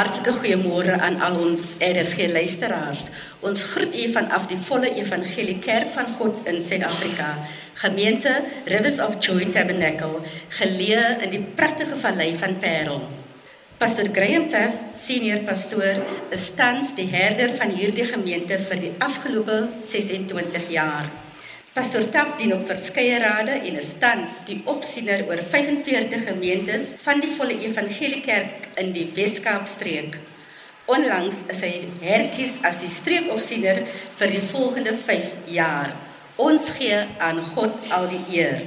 Hartlike goeiemôre aan al ons RSG luisteraars. Ons groet u vanaf die volle Evangelie Kerk van God in Suid-Afrika. Gemeente Rivers of Joy Tabernacle, geleë in die pragtige vallei van Parel. Pastor Graham Taff, senior pastoor, is tans die herder van hierdie gemeente vir die afgelope 26 jaar. Pastor Taff dien op verskeie rade en is tans die opsiener oor 45 gemeentes van die volle evangeliekerk in die Wes-Kaap streek. Onlangs is hy herkies as die streekopsiener vir die volgende 5 jaar. Ons gee aan God al die eer.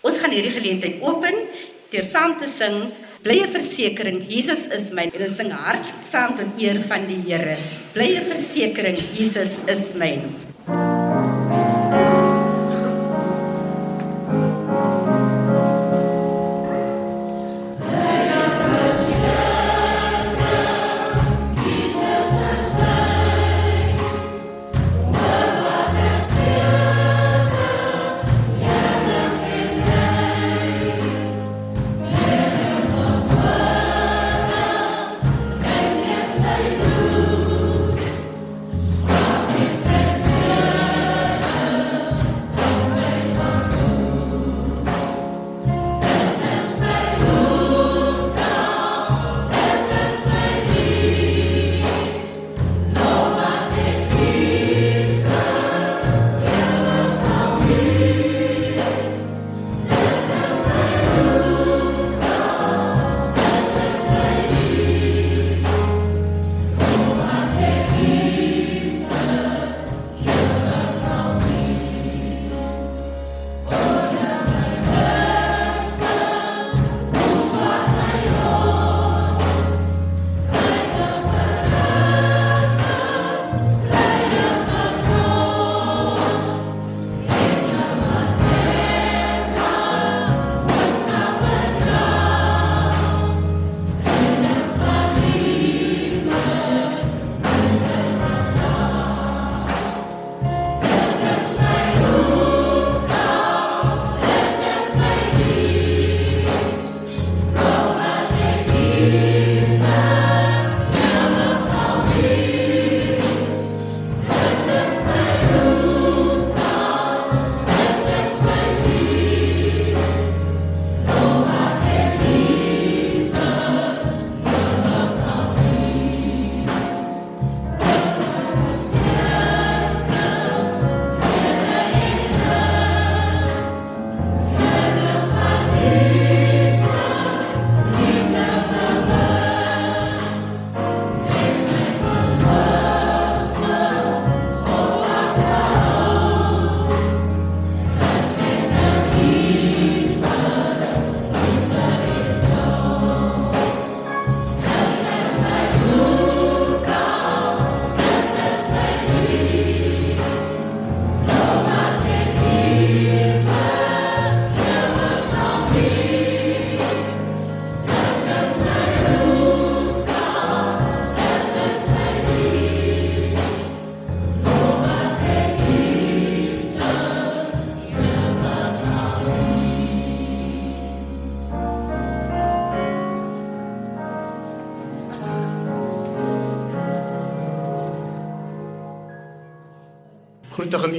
Ons gaan hierdie geleentheid open deur saam te sing Blye versekering Jesus is my en ons sing hart saam tot eer van die Here. Blye versekering Jesus is my.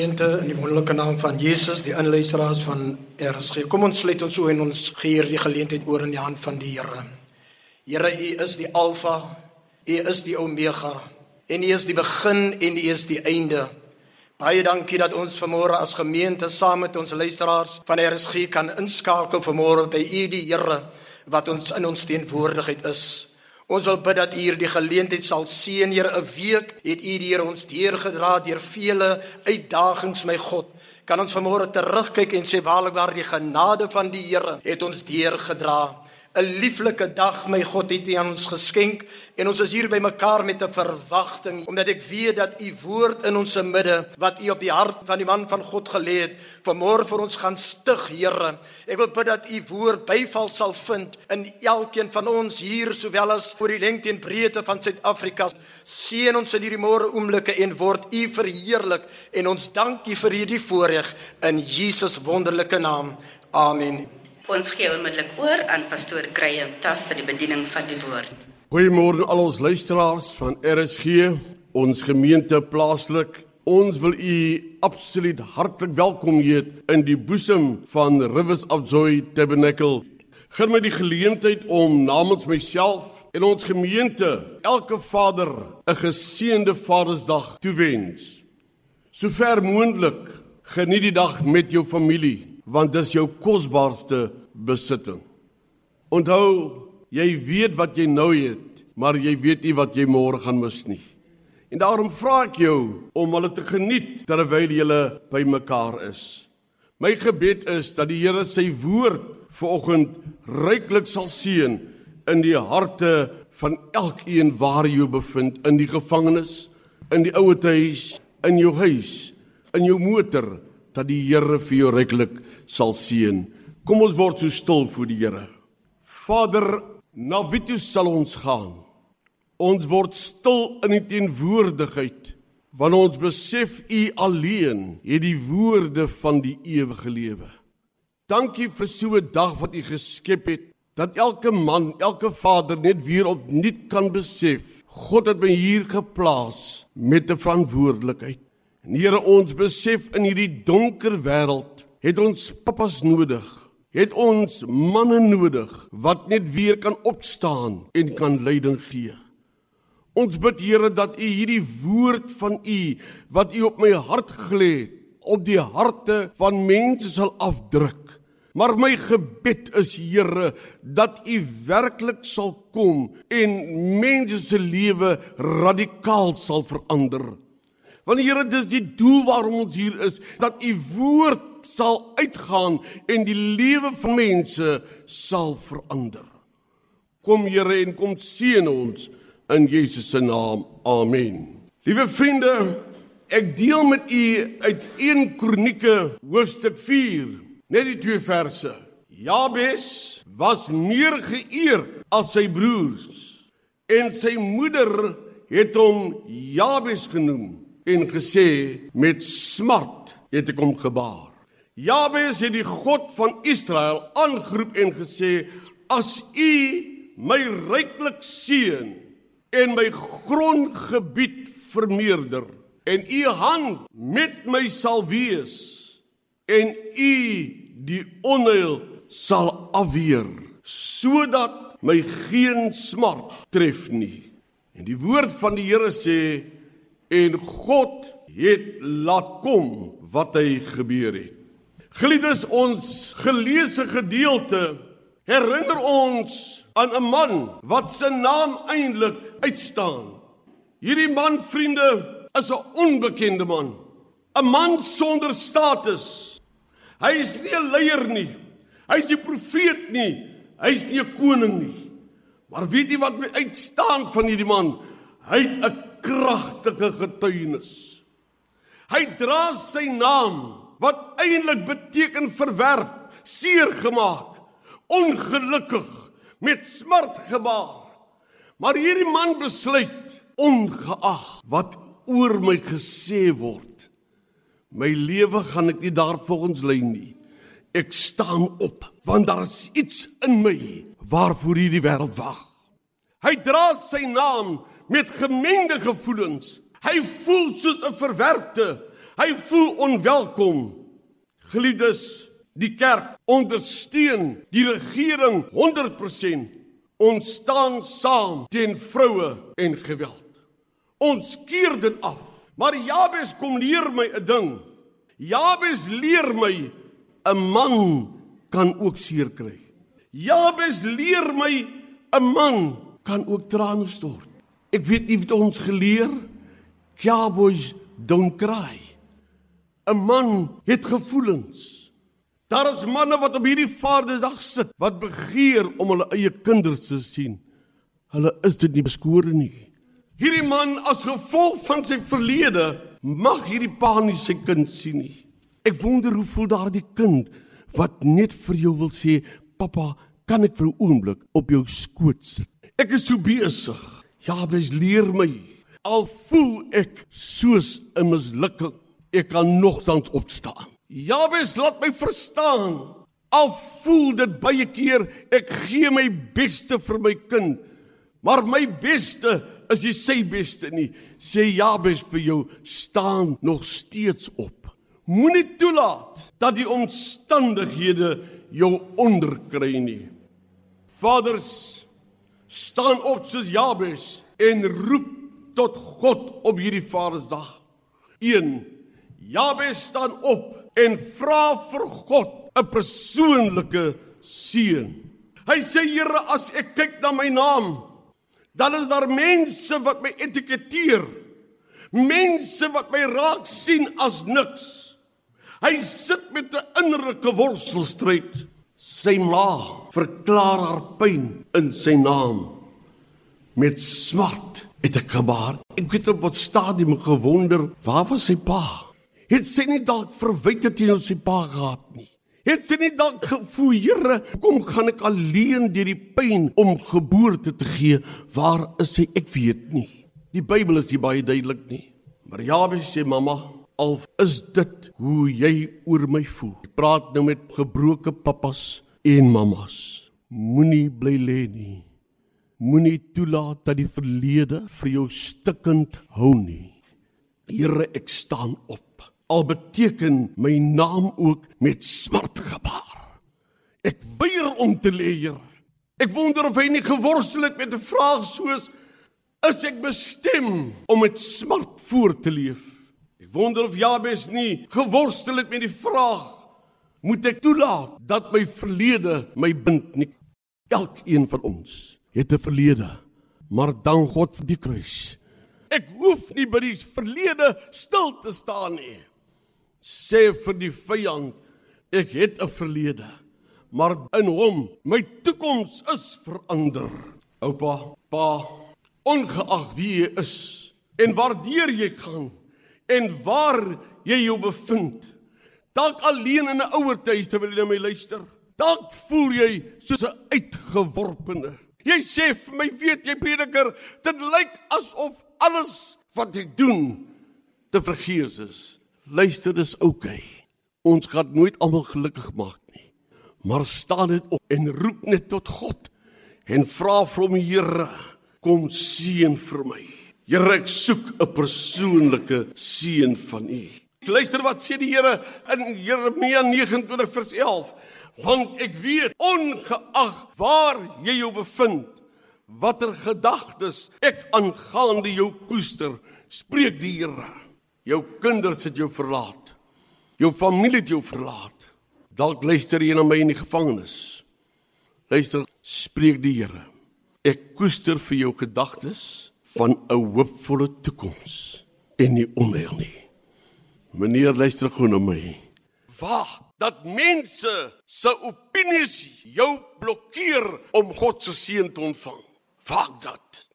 Gemeente in die wonderlike naam van Jesus, die inluisteraars van RSG. Kom ons sluit ons so en ons gee hierdie geleentheid oor in die hand van die Here. Here, U is die Alfa, U is die Omega, en U is die begin en U is die einde. Baie dankie dat ons vanmôre as gemeente saam met ons luisteraars van RSG kan inskakel vanmôre by U die Here wat ons in ons teenwoordigheid is. Ons wil bid dat U hierdie geleentheid sal seën, Here. 'n Week het U die Here ons deurgedra deur vele uitdagings, my God. Kan ons vanmôre terugkyk en sê waarlik waar die genade van die Here het ons deurgedra. 'n lieflike dag my God het U aan ons geskenk en ons is hier by mekaar met 'n verwagting omdat ek weet dat U woord in ons midde wat U op die hart van die man van God gelê het vanmôre vir ons gaan stig Here. Ek wil bid dat U woord byval sal vind in elkeen van ons hier sowel as oor die lengte en breedte van Suid-Afrika. Seën ons in hierdie môre oomblikke en word U verheerlik en ons dank U vir hierdie voorreg in Jesus wonderlike naam. Amen. Ons gee onmiddellik oor aan pastoor Graham Taff vir die bediening van die woord. Goeiemôre al ons luisteraars van RSG, ons gemeente plaaslik. Ons wil u absoluut hartlik welkom heet in die boesem van Rivers of Joy Tabernacle. Geen my die geleentheid om namens myself en ons gemeente elke vader 'n geseënde Vadersdag toewens. Sover moontlik geniet die dag met jou familie want dis jou kosbaarste besitting. Onthou Jy weet wat jy nou het, maar jy weet nie wat jy môre gaan mis nie. En daarom vra ek jou om hulle te geniet terwyl jy by mekaar is. My gebed is dat die Here sy woord vanoggend ryklik sal seën in die harte van elkeen waar jy bevind in die gevangenis, in die ouete huis, in jou huis, in jou motor dat die Here vir jou ryklik sal seën. Kom ons word so stil voor die Here. Vader, Na wie toe sal ons gaan? Ons word stil in die teenwoordigheid want ons besef u alleen het die woorde van die ewige lewe. Dankie vir so 'n dag wat u geskep het dat elke man, elke vader net weer opnuut kan besef God het my hier geplaas met 'n verantwoordelikheid. En Here ons besef in hierdie donker wêreld het ons pappas nodig het ons manne nodig wat net weer kan opstaan en kan leiding gee. Ons bid Here dat U hierdie woord van U wat U op my hart gelê het, op die harte van mense sal afdruk. Maar my gebed is Here dat U werklik sal kom en mense se lewe radikaal sal verander. Want Here, dis die doel waarom ons hier is, dat U woord sal uitgaan en die lewe van mense sal verander. Kom Here en kom seën ons in Jesus se naam. Amen. Liewe vriende, ek deel met u uit 1 Kronieke hoofstuk 4, net die twee verse. Jabes was meer geëerd as sy broers en sy moeder het hom Jabes genoem en gesê met smart het ek hom gebaar. Jabes het die God van Israel aangeroep en gesê: "As U my ryklik seën en my grondgebied vermeerder en U hand met my sal wees en U die onheil sal afweer sodat my geen smart tref nie." En die woord van die Here sê en God het laat kom wat hy gebeur het. Geliefdes, ons geleesde gedeelte herinner ons aan 'n man wat se naam eintlik uitstaan. Hierdie man, vriende, is 'n onbekende man. 'n Man sonder status. Hy is nie 'n leier nie. Hy is nie 'n profeet nie. Hy is nie 'n koning nie. Maar weet jy wat my uitstaan van hierdie man? Hy het 'n kragtige getuienis. Hy dra sy naam wat eintlik beteken verwerp, seer gemaak, ongelukkig, met smart gebaar. Maar hierdie man besluit ongeag wat oor my gesê word, my lewe gaan ek nie daarvolgens lei nie. Ek staan op want daar is iets in my waarvoor hierdie wêreld wag. Hy dra sy naam met gemengde gevoelens. Hy voel soos 'n verwerpte Hy voel onwelkom. Geliefdes, die kerk ondersteun die regering 100%. Ons staan saam teen vroue en geweld. Ons keer dit af. Maar Jabes kom leer my 'n ding. Jabes leer my 'n man kan ook seer kry. Jabes leer my 'n man kan ook trane stort. Ek weet nie wat ons geleer. Jabes don't cry. 'n man het gevoelens. Daar is manne wat op hierdie Vadersdag sit wat begeer om hulle eie kinders te sien. Hulle is dit nie beskore nie. Hierdie man as gevolg van sy verlede mag hierdie pa nie sy kind sien nie. Ek wonder hoe voel daardie kind wat net vir jou wil sê, "Pappa, kan ek vir 'n oomblik op jou skoot sit?" Ek is so besig. Ja, bes leer my. Al voel ek soos 'n mislukking ek kan nogtans opstaan. Jabes laat my verstaan. Al voel dit baie keer ek gee my beste vir my kind, Maar my beste is nie sy beste nie. Sê Jabes vir jou, staan nog steeds op. Moenie toelaat dat die omstandighede jou onderkry nie. Vaders, staan op soos Jabes en roep tot God op hierdie Vadersdag. 1. Jabes staan op en vra vir God 'n persoonlike seën. Hy sê Here, as ek kyk na my naam, dan is daar mense wat my etiketeer. Mense wat my raak sien as niks. Hy sit met 'n innerlike worstelstryd. Sy ma verklaar haar pyn in sy naam met smart het ek gebaar. Ek het op wat stadium gewonder, waar was sy pa? Het sy nie dalk verwyte teenoor sy pa gehad nie? Het sy nie dalk gevoel, Here, kom gaan ek alleen deur die pyn om geboorte te gee? Waar is sy? Ek weet nie. Die Bybel is nie baie duidelik nie. Maar Jabes sê mamma, al is dit hoe jy oor my voel. Ek praat nou met gebroke pappas en mammas. Moenie bly lê nie. Moenie toelaat dat die verlede vir jou stikkend hou nie. Here, ek staan op al beteken my naam ook met smart gebaar. Ek weier om te leer. Ek wonder of hy nie geworstel het met 'n vraag soos is ek bestem om met smart voort te leef? Ek wonder of Jabes nie geworstel het met die vraag moet ek toelaat dat my verlede my bind nie? Elkeen van ons het 'n verlede, maar dank God vir die kruis. Ek hoef nie by die verlede stil te staan nie sê vir die vyand ek het 'n verlede maar in hom my toekoms is verander. Oupa pa ongeag wie jy is en waardeur jy gaan en waar jy jou bevind dalk alleen in 'n ouer huis terwyl jy na my luister dalk voel jy soos 'n uitgeworpene. Jy sê vir my weet jy prediker dit lyk asof alles wat ek doen te vergeefs is luister dis oukei. Okay. Ons gaan nooit almal gelukkig maak nie. Maar staan net op en roep net tot God en vra vir hom Here, kom seën vir my. Here, ek soek 'n persoonlike seën van U. Luister wat sê die Here in Jeremia 29 vers 11. Want ek weet ongeag waar jy jou bevind, watter gedagtes ek aangaande jou koester, spreek die Here. Jou kinders het jou verlaat. Jou familie het jou verlaat. Dalk luister jy na my in die gevangenis. Luister, spreek die Here. Ek koester vir jou gedagtes van 'n hoopvolle toekoms en nie onheil nie. Meneer, luister gou na my. Wag dat mense se opinies jou blokkeer om God se seën te ontvang. Wag dat.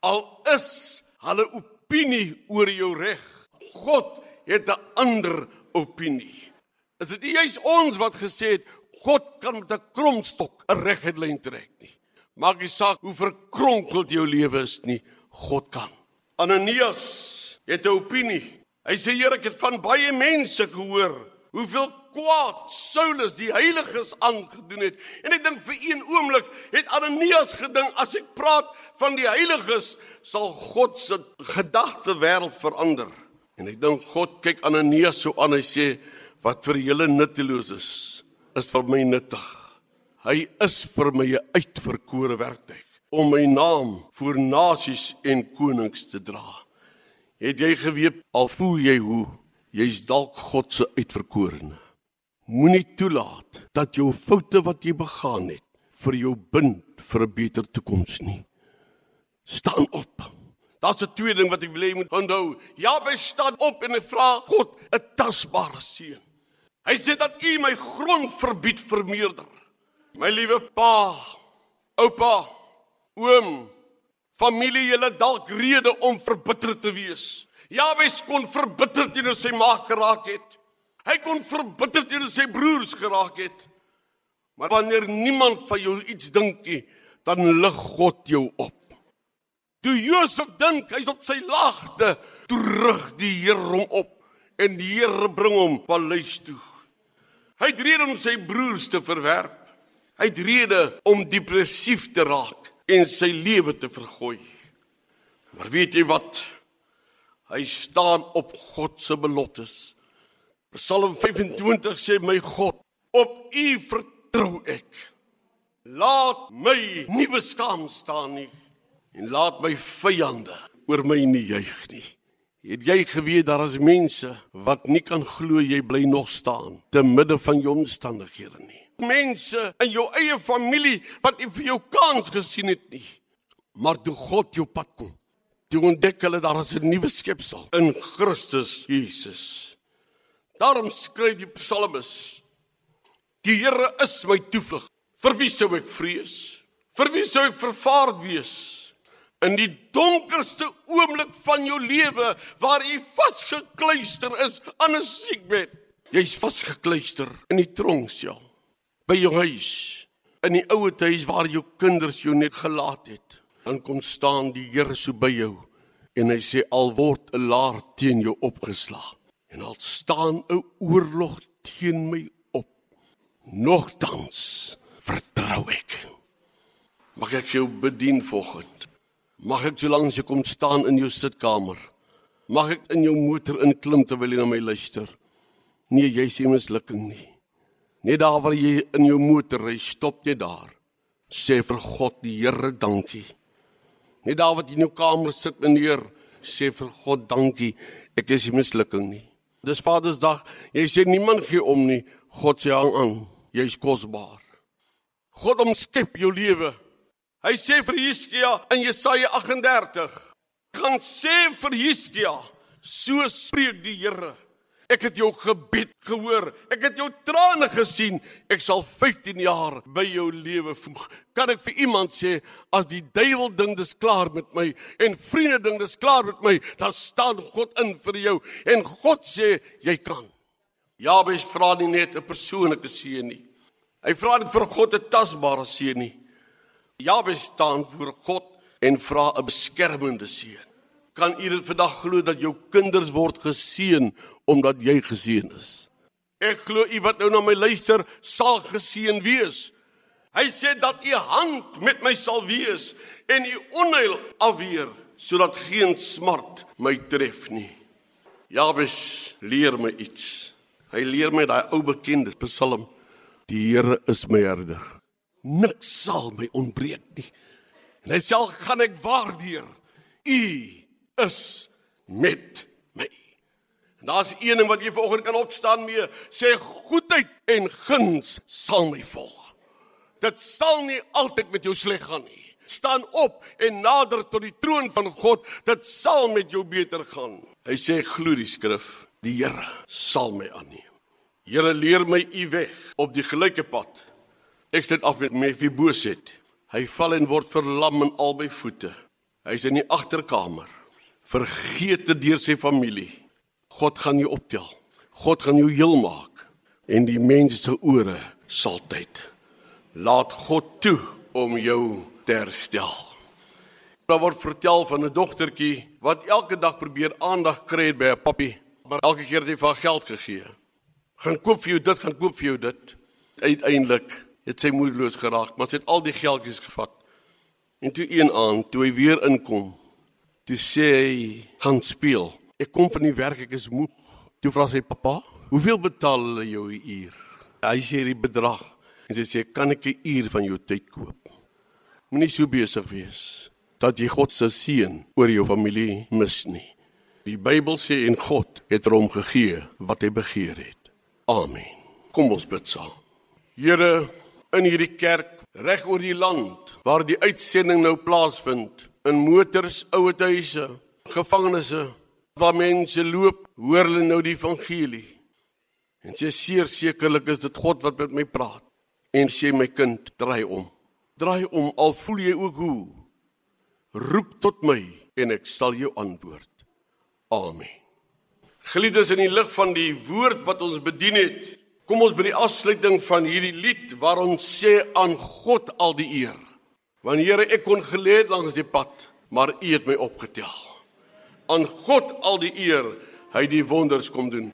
Al is hulle opinie oor jou reg God het 'n ander opinie. Is dit juist ons wat gesê het God kan met 'n kromstok 'n reguit lyn trek nie. Maak nie saak hoe verkronkeld jou lewe is nie, God kan. Ananias het 'n opinie. Hy sê Here, ek het van baie mense gehoor hoeveel kwaad Saulus die heiliges aangedoen het. En ek dink vir een oomblik het Ananias gedink as ek praat van die heiliges sal God se gedagte wêreld verander. En ek dink God kyk Ananias so aan en hy sê wat vir julle nutteloos is, is vir my nuttig. Hy is vir my 'n uitverkore werktuig om my naam voor nasies en konings te dra. Het jy geweet al voel jy hoe jy's dalk God se uitverkorene. Moenie toelaat dat jou foute wat jy begaan het vir jou bind vir 'n beter toekoms nie. Staan op. Daar's 'n tweede ding wat ek wil hê jy moet onthou. Jabes staan op en hy vra God 'n tasbare seën. Hy sê dat U my grond verbied vermeerder. My liewe pa, oupa, oom, familie, julle dalk rede om verbitter te wees. Jabes kon verbitter teenoor sy ma geraak het. Hy kon verbitter teenoor sy broers geraak het. Maar wanneer niemand van jou iets dink nie, dan lig God jou op. Toe Josef dink hy's op sy laagte, toe rig die Here hom op en die Here bring hom paleis toe. Hy het rede om sy broers te verwerp. Hy het rede om depressief te raak. en sy lewe te vergooi. Maar weet jy wat? Hy staan op God se beloftes. Psalm 25 sê my God, op U vertrou ek. Laat my nie beskaam staan nie en laat my vyande oor my nie juig nie. Het jy geweet daar is mense wat nie kan glo jy bly nog staan te midde van jou omstandighede nie. Mense in jou eie familie wat nie vir jou kans gesien het nie. Maar toe God jou pad kom, toe ontdek hulle daar is 'n nuwe skepsel in Christus Jesus. Daarom skryf die psalmis: Die Here is my toevlug. Vir wie sou ek vrees? Vir wie sou ek vervaard wees? In die donkerste oomblik van jou lewe waar jy vasgekluister is aan 'n siekbed. Jy's vasgekluister in die tronksel by jou huis, in die ouer huis waar jou kinders jou net gelaat het. Dan kom staan die Here so by jou en hy sê al word 'n laar teen jou opgeslaan en al staan 'n oorlog teen my op. Nogtans vertrou ek. Mag ek jou bedien volgens Mag ek solank jy kom staan in jou sitkamer. Mag ek in jou motor inklim terwyl jy na my luister. Nee, jy sien mislukking nie. Net daar waar jy in jou motor ry, stop jy daar. Sê vir God die Here dankie. Net daar wat jy in jou kamer sit, meneer, sê vir God dankie. Ek is nie mislukking nie. Dis Vadersdag. Jy sê niemand gee om nie. God sê hang aan. Jy's kosbaar. God omskep jou lewe. Hy sê vir Hiskia in Jesaja 38: "Gaan sê vir Hiskia, so spreek die Here: Ek het jou gebed gehoor. Ek het jou trane gesien. Ek sal 15 jaar by jou lewe voeg. Kan ek vir iemand sê as die duiwel ding dis klaar met my en vriende ding dis klaar met my, dan staan God in vir jou en God sê jy kan. Jabes vra nie net 'n persoonlike seën nie. Hy vra dit vir God 'n tasbare seën nie. Jabes staan voor God en vra 'n beskermende seën. Kan u dit vandag glo dat jou kinders word geseën omdat jy geseën is? Ek glo u wat nou na my luister sal geseën wees. Hy sê dat u hand met my sal wees en u onheil afweer sodat geen smart my tref nie. Jabes leer my iets. Hy leer my daai ou bekende Psalm: Die Here is my herder niks sal my ontbreek nie. En hy sê gaan ek waardeur. U is met my. En daar's een ding wat jy vanoggend kan opstaan mee, sê goedheid en guns sal my volg. Dit sal nie altyd met jou sleg gaan nie. Staan op en nader tot die troon van God, dit sal met jou beter gaan. Hy sê glo die skrif, die Here sal my aanneem. Here leer my u weg op die gelyke pad Ek sit af met Mephiboset. Hy val en word verlam in albei voete. Hy's in die agterkamer, vergeete deur sy familie. God gaan jou optel. God gaan jou heel maak en die mense se ore sal tyd. Laat God toe om jou te herstel. Daar word vertel van 'n dogtertjie wat elke dag probeer aandag kry by 'n pappie, maar elke keer het hy vir haar geld gegee. Gaan koop vir jou dit, gaan koop vir jou dit. Uiteindelik het sy moedeloos geraak, maar sy het al die geldjies gevat. En toe een aand, toe hy weer inkom, toe sê hy, "Gaan speel. Ek kom van die werk, ek is moeg." Toe vra sy pappa, "Hoeveel betaal hulle jou 'n uur?" Hy sê die bedrag en sy sê, "Kan ek 'n uur van jou tyd koop?" Moenie so besig wees dat jy God se seën oor jou familie mis nie. Die Bybel sê en God het hom gegee wat hy begeer het. Amen. Kom ons bid saam. Here in hierdie kerk reg oor die land waar die uitsending nou plaasvind in motors, ouer huise, gevangenisse waar mense loop, hoor hulle nou die evangelie. En sê seer sekerlik is dit God wat met my praat en sê my kind, draai om. Draai om al voel jy ook hoe. Roep tot my en ek sal jou antwoord. Amen. Geliefdes in die lig van die woord wat ons bedien het, Kom ons by die afsluiting van hierdie lied waar ons sê aan God al die eer. Want Here, ek kon geleed langs die pad, maar U het my opgetel. Aan God al die eer, hy die wonders kom doen.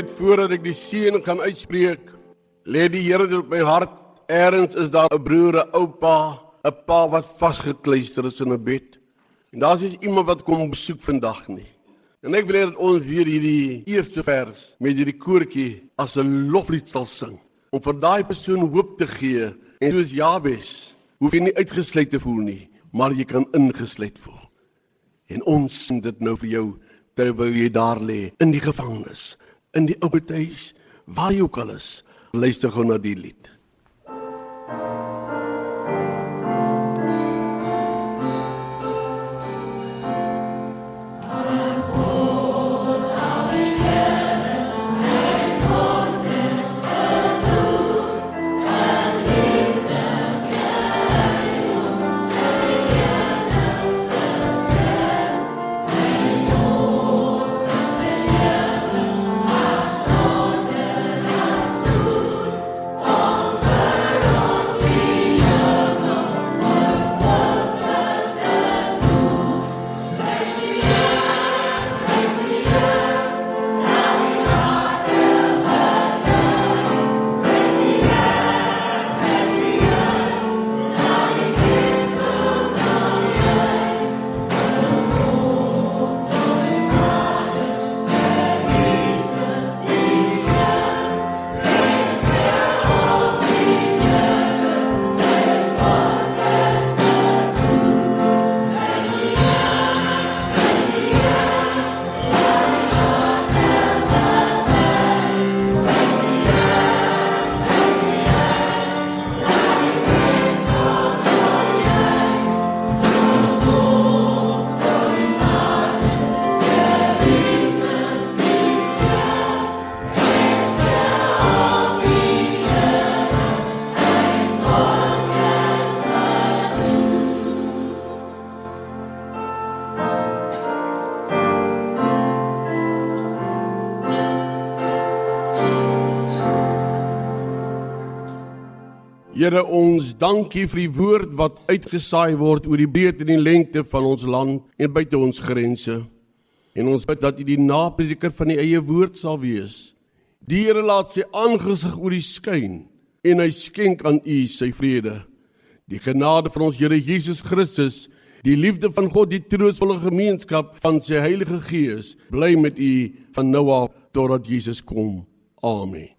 Net voordat ek die seën gaan uitspreek, lê die Here dit op my hart. Eerens is daar 'n broer, 'n oupa, 'n pa wat vasgekluister is in 'n bed. En daar's is iemand wat kom besoek vandag nie. En ek wil hê dat ons weer hierdie eerste vers met hierdie koortjie as 'n loflied sal sing om vir daai persoon hoop te gee. En soos Jabes, hoef jy nie uitgesluit te voel nie, maar jy kan ingesluit voel. En ons sing dit nou vir jou terwyl jy daar lê in die gevangenis in die ou huis, waar jy ook al is, luister gou na die lied. Here ons dankie vir die woord wat uitgesaai word oor die breedte en die lengte van ons land en buite ons grense. En ons bid dat U die naprediker van die eie woord sal wees. Die Here laat sy aangesig oor U skyn en hy skenk aan U sy vrede. Die genade van ons Here Jesus Christus, die liefde van God, die troostvolle gemeenskap van sy Heilige Gees bly met U van nou af totdat Jesus kom. Amen.